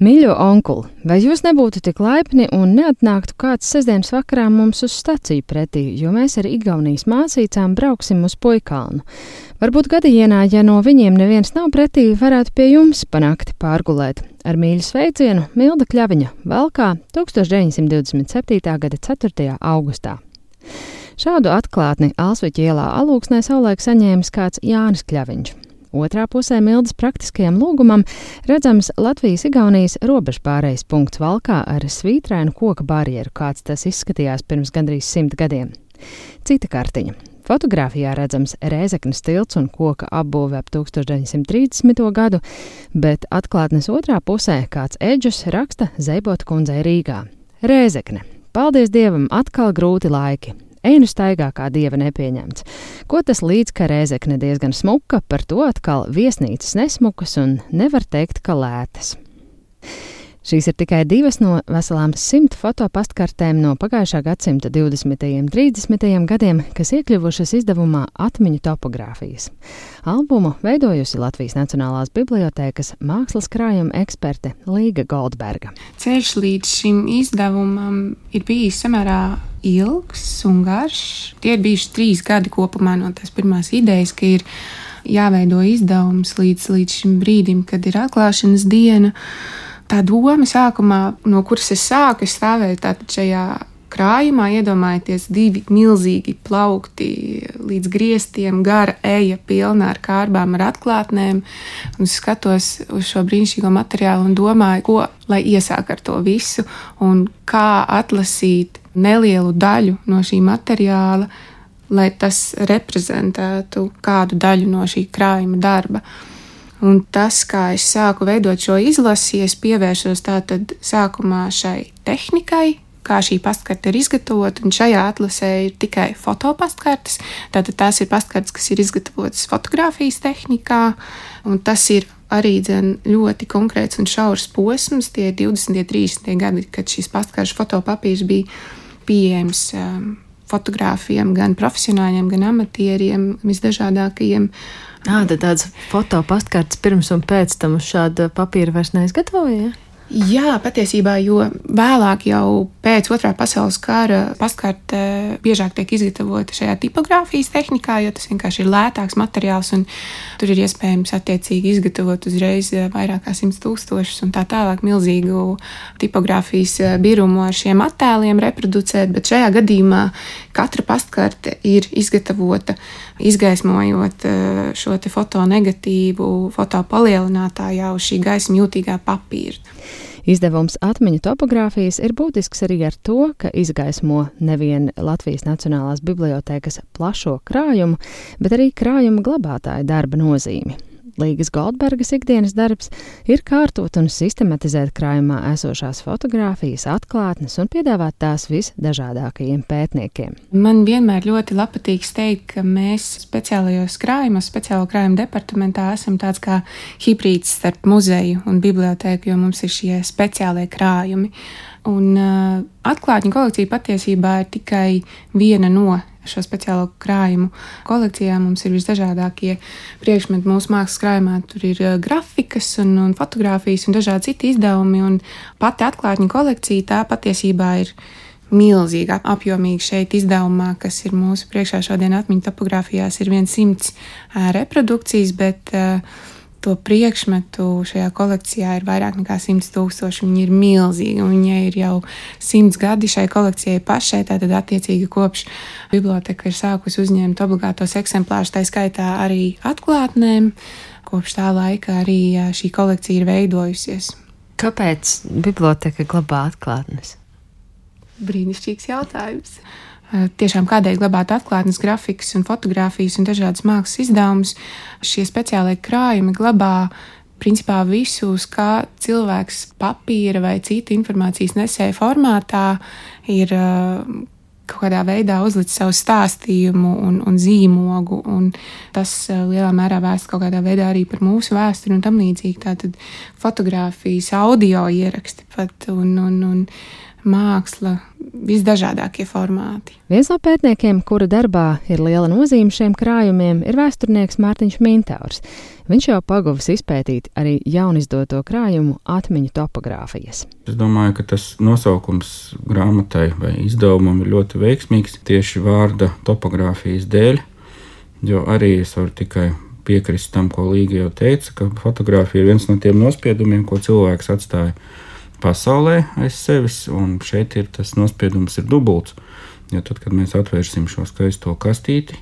Mīļo onkuli, vai jūs nebūtu tik laipni un neatnāktu kāds sestdienas vakarā mums uz staciju pretī, jo mēs ar Igaunijas māsīcām brauksim uz Puikānu? Varbūt gadienā, ja no viņiem neviens nav pretī, varētu pie jums panākt pārgulēt. Ar mīļu sveicienu Milda Kļaviņa Valkā 1927. gada 4. augustā. Šādu atklātni Alsviķa ielā alūksnē savulaik saņēmis kāds Jānis Kļaviņš. Otrā pusē Mildas praktiskajam lūgumam redzams Latvijas-Igaunijas robežpārējais punkts valkā ar svītrēnu koka barjeru, kāds tas izskatījās pirms gandrīz simt gadiem. Cita kartiņa. Fotogrāfijā redzams rēzeknes tilts un koka apbūve ap 1930. gadu, bet atklātnes otrā pusē kāds eģus raksta Zeibota kundzei Rīgā. Rēzekne. Paldies Dievam, atkal grūti laiki. Einu staigā kā dieva nepieņemts. Ko tas līdz ka rēzekne diezgan smuka, par to atkal viesnīcas nesmukas un nevar teikt, ka lētas. Šīs ir tikai divas no veselām simt fotopastkartēm no pagājušā gadsimta 20. un 30. gadiem, kas iekļuvušas izdevumā Atmiņu topogrāfijas. Albumu veidojusi Latvijas Nacionālās bibliotēkas mākslas krājuma eksperte Līga Goldberga. Ceļš līdz šim izdevumam ir bijis samērā ilgs un garš. Tie ir bijuši trīs gadi kopumā no tās pirmās idejas, ka ir jāveido izdevums līdz, līdz šim brīdim, kad ir atklāšanas diena tā doma sākumā, no kuras es sāku, es stāvēju šajā krājumā, iedomājieties, divi milzīgi plaukti līdz griestiem, gara eja pilna ar kārbām, ar atklātnēm. Un es skatos uz šo brīnišķīgo materiālu un domāju, ko lai iesāk ar to visu un kā atlasīt nelielu daļu no šī materiāla, lai tas reprezentētu kādu daļu no šī krājuma darba. Un tas, kā es sāku veidot šo izlasi, es pievērsos tātad sākumā šai tehnikai, kā šī pastkarte ir izgatavota, šajā atlasē ir tikai fotopastkartes. Tātad tās ir pastkartes, kas ir izgatavotas fotografijas tehnikā, un tas ir arī dzen, ļoti konkrēts un šaurs posms. Tie ir 20. un 30. gadi, kad šis pastkaršu fotopapīrs bija pieejams. Um, fotogrāfiem, gan profesionāļiem, gan amatieriem, visdažādākajiem. Tā tad tādas fotopastkartes pirms un pēc tam uz šāda papīra vairs neizgatavoja. Ja? Jā, patiesībā, jo vēlāk, jau pēc otrā pasaules kara, pastkarte biežāk tiek izgatavota šajā tipogrāfijas tehnikā, jo tas vienkārši ir lētāks materiāls un tur ir iespējams attiecīgi izgatavot uzreiz vairāk kā simts tūkstošus un tā tālāk milzīgu tipogrāfijas birumu ar šiem attēliem reproducēt, bet šajā gadījumā katra pastkarte ir izgatavota izgaismojot eh, šo fotonegatīvu, fotopalielinātājā uz šī gaisma jūtīgā papīra. Izdevums atmiņu topogrāfijas ir būtisks arī ar to, ka izgaismo nevien Latvijas Nacionālās bibliotēkas plašo krājumu, bet arī krājuma glabātāja darba nozīmi. Līgas Goldbergas ikdienas darbs ir kārtot un sistematizēt krājumā esošās fotogrāfijas, atklātnes un piedāvāt tās visdažādākajiem pētniekiem. Man vienmēr ļoti patīk teikt, ka mēs speciālajos krājumos, speciālo krājumu departamentā esam tāds kā hibrīds starp muzeju un bibliotēku, jo mums ir šie speciālie krājumi. Un uh, atklātņu kolekcija patiesībā ir tikai viena no šo speciālo krājumu kolekcijā. Mums ir visdažādākie priekšmeti mūsu mākslas krājumā. Tur ir eh, grafikas un, un fotografijas un dažādi citi izdevumi, un pati atklātņu kolekcija tā patiesībā ir milzīga, apjomīga šeit izdevumā, kas ir mūsu priekšā šodien atmiņu topogrāfijās, ir 100 eh, reprodukcijas, bet uh, to priekšmetu šajā kolekcijā ir vairāk nekā 100 tūkstoši. Viņi ir milzīgi, un viņai ir jau simts gadi šai kolekcijai pašai. Tātad, attiecīgi, kopš biblioteka ir sākusi uzņemt obligātos eksemplārus, tā skaitā arī atklātnēm. Kopš tā laika arī šī kolekcija ir veidojusies. Kāpēc biblioteka glabā atklātnes? Brīnišķīgs jautājums. Eh, tiešām kādēļ glabāt atklātnes, grafikas un fotografijas un dažādas mākslas izdevumus. Šie speciālie krājumi glabā principā visus, kā cilvēks papīra vai citu informācijas nesēja formātā ir eh, kaut kādā veidā uzlicis savu stāstījumu un, un zīmogu, un tas eh, lielā mērā vēst kaut kādā veidā arī par mūsu vēsturi un tam līdzīgi. Tātad fotografijas, audio ieraksti pat un, un, un māksla visdažādākie formāti. Viens no pētniekiem, kura darbā ir liela nozīme šiem krājumiem, ir vēsturnieks Mārtiņš Mintārs. Viņš jau paguvis izpētīt arī jaunizdoto krājumu atmiņu topogrāfijas. Es domāju, ka tas nosaukums grāmatai vai izdevumam ir ļoti veiksmīgs tieši vārda topogrāfijas dēļ, jo arī es varu tikai piekrist tam, ko Līga jau teica, ka fotografija ir viens no tiem nospiedumiem, ko cilvēks atstāja pasaulē aiz sevis, un šeit ir tas nospiedums ir dubults. Jo tad, kad mēs atvērsim šo skaisto kastīti,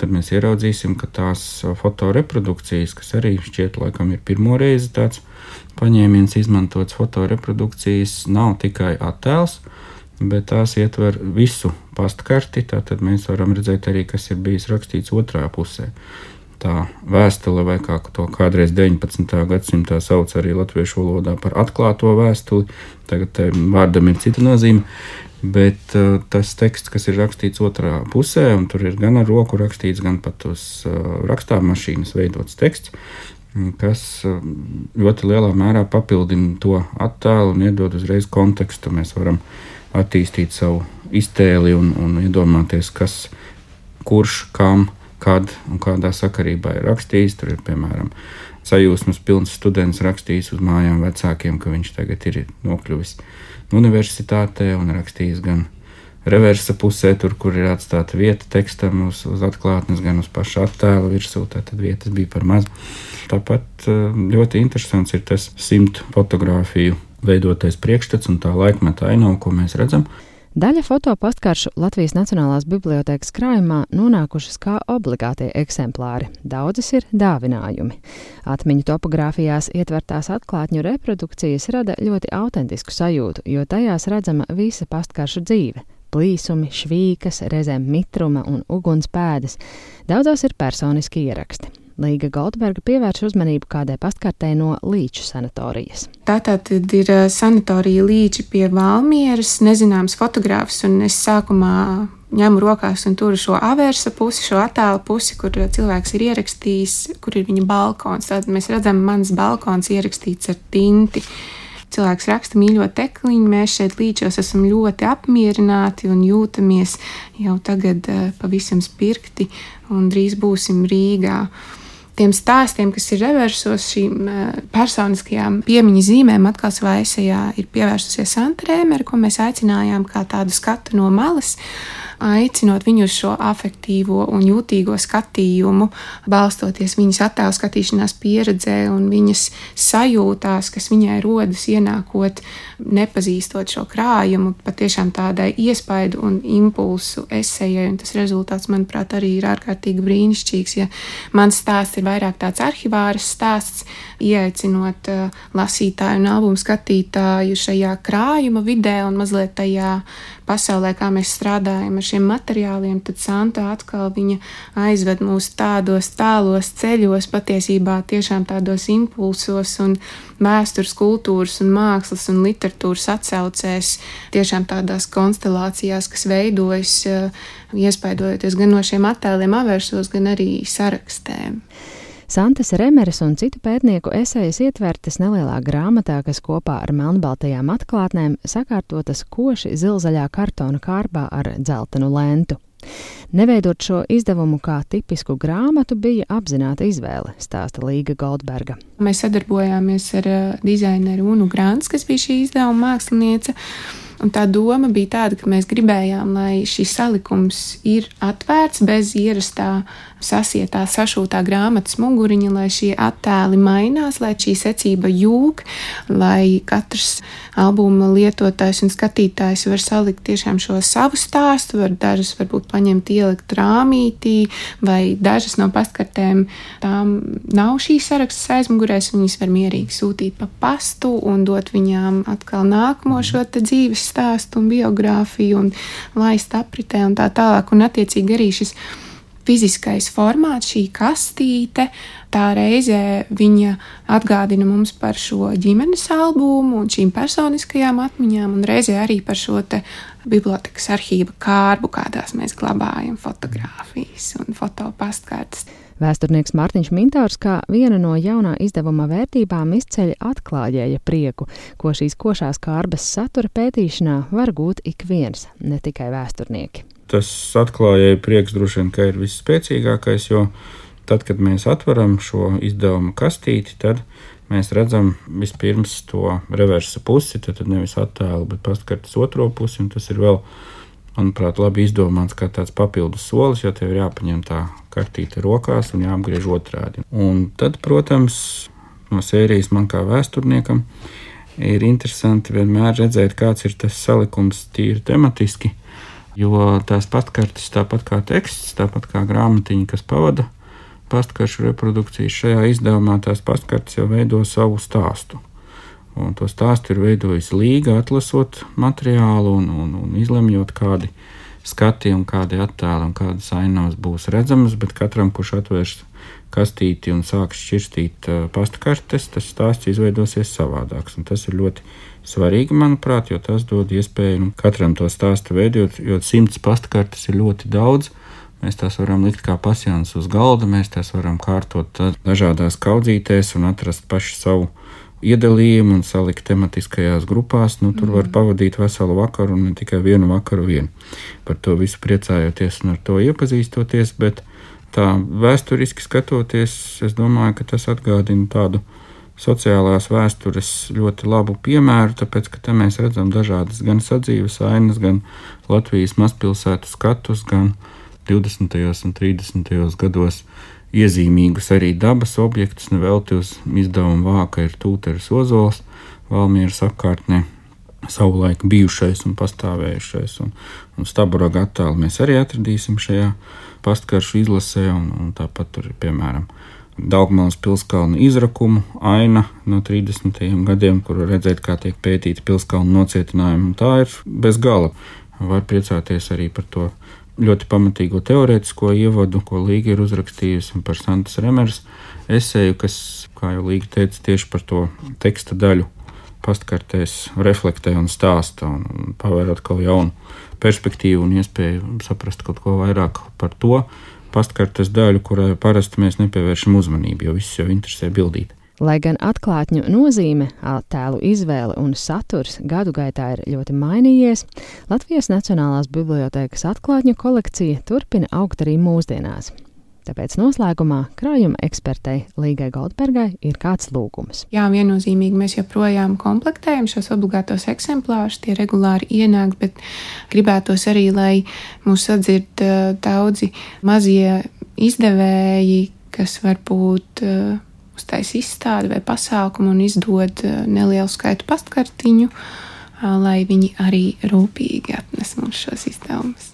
tad mēs ieraudzīsim, ka tās fotoreprodukcijas, kas arī šķiet, laikam, ir pirmo reizi tāds paņēmiens izmantots fotoreprodukcijas, nav tikai attēls, bet tās ietver visu pastkarti. Tad mēs varam redzēt arī, kas ir bijis rakstīts otrā pusē tā vēstule, vai kā to kādreiz 19. gadsimtā sauc arī latviešu valodā par atklāto vēstuli. Tagad vārdam ir cita nozīme. Bet uh, tas teksts, kas ir rakstīts otrā pusē, un tur ir gan ar roku rakstīts, gan pat uz uh, rakstāmašīnas veidots teksts, kas uh, ļoti lielā mērā papildina to attēlu un iedod uzreiz kontekstu. Mēs varam attīstīt savu iztēli un, un iedomāties, kas, kurš, kam, kad un kādā sakarībā ir rakstījis. Tur ir piemēram sajūsmas pilns students rakstījis uz mājām vecākiem, ka viņš tagad ir nokļuvis universitātē un rakstījis gan reversa pusē, tur, kur ir atstāta vieta tekstam uz, uz atklātnes, gan uz paša attēla virsū. Tad vietas bija par maz. Tāpat eh, ļoti interesants ir tas simt fotografiju veidotais priekšstats un tā laikmeta ainava, ko mēs redzam. Daļa fotopastkaršu Latvijas Nacionālās bibliotēkas krājumā nonākušas kā obligātie eksemplāri, daudzas ir dāvinājumi. Atmiņu topogrāfijās ietvertās atklātņu reprodukcijas rada ļoti autentisku sajūtu, jo tajās redzama visa pastkaršu dzīve plīsumi, švīkas, reizēm mitruma un uguns pēdas. Daudzās ir personiski ieraksti. Līga Goldberga pievērš uzmanību kādai pastkartē no Līču sanatorijas. Tātad ir eh, sanatorija Līči pie Valmieras, nezināms fotogrāfs, un es sākumā ņemu rokās un turu šo avērsa pusi, šo attēlu pusi, kur cilvēks ir ierakstījis, kur ir viņa balkons. Tad mēs redzam, mans balkons ierakstīts ar tinti. Cilvēks raksta mīļo tekliņu, mēs šeit līčos esam ļoti apmierināti un jūtamies jau tagad uh, pavisam spirkti un drīz būsim Rīgā tiem stāstiem, kas ir reversos, šīm eh, personiskajām piemiņas zīmēm, atkal savā esejā ir pievērsusies Santa Rēmere, ko mēs aicinājām kā tādu skatu no malas aicinot viņu uz šo afektīvo un jūtīgo skatījumu, balstoties viņas attēlu skatīšanās pieredzē un viņas sajūtās, kas viņai rodas ienākot, nepazīstot šo krājumu, patiešām tādai iespaidu un impulsu esejai. Un tas rezultāts, manuprāt, arī ir ārkārtīgi brīnišķīgs. Ja mans stāsts ir vairāk tāds arhivārs stāsts, ieaicinot uh, lasītāju un albumu skatītāju šajā krājuma vidē un mazliet tajā pasaulē, kā mēs strādājam ar šiem materiāliem, tad Santa atkal viņa aizved mūs tādos tālos ceļos, patiesībā tiešām tādos impulsos un vēstures, kultūras un mākslas un literatūras atsaucēs, tiešām tādās konstelācijās, kas veidojas, eh, iespaidojoties gan no šiem attēliem avērsos, gan arī sarakstēm. Santas Remeres un citu pētnieku esejas ietvertas nelielā grāmatā, kas kopā ar melnbaltajām atklātnēm sakārtotas koši zilzaļā kartona kārbā ar dzeltenu lentu. Neveidot šo izdevumu kā tipisku grāmatu bija apzināta izvēle, stāsta Līga Goldberga. Mēs sadarbojāmies ar uh, dizaineru Unu Grants, kas bija šī izdevuma mākslinieca. Un tā doma bija tāda, ka mēs gribējām, lai šis salikums ir atvērts bez ierastā sasietā, sašūtā grāmatas muguriņa, lai šie attēli mainās, lai šī secība jūg, lai katrs albuma lietotājs un skatītājs var salikt tiešām šo savu stāstu, var dažas varbūt paņemt ielikt rāmītī, vai dažas no pastkartēm tām nav šīs sarakstas aizmugurēs, viņas var mierīgi sūtīt pa pastu un dot viņām atkal nākamo šo dzīves stāstu un biogrāfiju un laist apritē un tā tālāk. Un attiecīgi arī šis fiziskais formāts, šī kastīte, tā reizē viņa atgādina mums par šo ģimenes albumu un šīm personiskajām atmiņām, un reizē arī par šo bibliotekas arhīva kārbu, kādās mēs glabājam fotogrāfijas un fotopastkartes. Vēsturnieks Mārtiņš Mintārs kā viena no jaunā izdevuma vērtībām izceļ atklājēja prieku, ko šīs košās kārbas satura pētīšanā var gūt ik viens, ne tikai vēsturnieki. Tas atklājēja prieks droši vien, ka ir visspēcīgākais, jo tad, kad mēs atveram šo izdevuma kastīti, tad mēs redzam vispirms to reversa pusi, tad, tad nevis attēlu, bet pastkartes otro pusi, un tas ir vēl, manuprāt, labi izdomāts kā tāds papildus solis, jo tev ir jāpaņem tā kartīte rokās un jāapgriež otrādi. Un tad, protams, no sērijas man kā vēsturniekam ir interesanti vienmēr redzēt, kāds ir tas salikums tīri tematiski, jo tās patkartes, tāpat kā teksts, tāpat kā grāmatiņa, kas pavada pastkaršu reprodukcijas šajā izdevumā tās pastkartes jau veido savu stāstu. Un to stāstu ir veidojis Līga, atlasot materiālu un, un, un izlemjot, kādi skati un kādi attēli un kādas ainavas būs redzamas, bet katram, kurš atvērs kastīti un sāks šķirstīt uh, pastkartes, tas stāsts izveidosies savādāks. Un tas ir ļoti svarīgi, manuprāt, jo tas dod iespēju nu, katram to stāstu veidot, jo simts pastkartes ir ļoti daudz Mēs tās varam likt kā pasjāns uz galda, mēs tās varam kārtot dažādās kaudzītēs un atrast pašu savu iedalījumu un salikt tematiskajās grupās. Nu, tur mm. var pavadīt veselu vakaru un ne tikai vienu vakaru vien. Par to visu priecājoties un ar to iepazīstoties, bet tā vēsturiski skatoties, es domāju, ka tas atgādina tādu sociālās vēstures ļoti labu piemēru, tāpēc, ka te mēs redzam dažādas gan sadzīves ainas, gan Latvijas mazpilsētu skatus, gan 20. un 30. gados iezīmīgus arī dabas objektus, nevelti uz izdevuma vāka ir Tūteris Ozols, Valmieras apkārtnē. Savulaik bijušais un pastāvējušais, un, un staburaga attēlu mēs arī atradīsim šajā pastkaršu izlasē, un, un tāpat tur ir piemēram Daugmalas pilskalna izrakumu aina no 30. gadiem, kur redzēt, kā tiek pētīti pilskalna nocietinājumi, un tā ir bez gala. Var priecāties arī par to ļoti pamatīgo teorētisko ievadu, ko Līga ir uzrakstījusi par Santas Remeras esēju, kas, kā jau Līga teica, tieši par to teksta daļu pastkartēs reflektē un stāsta un pavēr atkal jaunu perspektīvu un iespēju saprast kaut ko vairāk par to pastkartes daļu, kurai parasti mēs nepievēršam uzmanību, jo viss jau interesē bildīt. Lai gan atklātņu nozīme, attēlu izvēle un saturs gadu gaitā ir ļoti mainījies, Latvijas Nacionālās bibliotēkas atklātņu kolekcija turpina augt arī mūsdienās. Tāpēc noslēgumā krājuma ekspertei Līgai Goldbergai ir kāds lūgums. Jā, viennozīmīgi mēs joprojām komplektējam šos obligātos eksemplārus, tie regulāri ienāk, bet gribētos arī, lai mūs sadzird daudzi mazie izdevēji, kas varbūt uztais izstādi vai pasākumu un izdod eh, nelielu skaitu pastkartiņu, eh, lai viņi arī rūpīgi atnes mums šos izdevumus.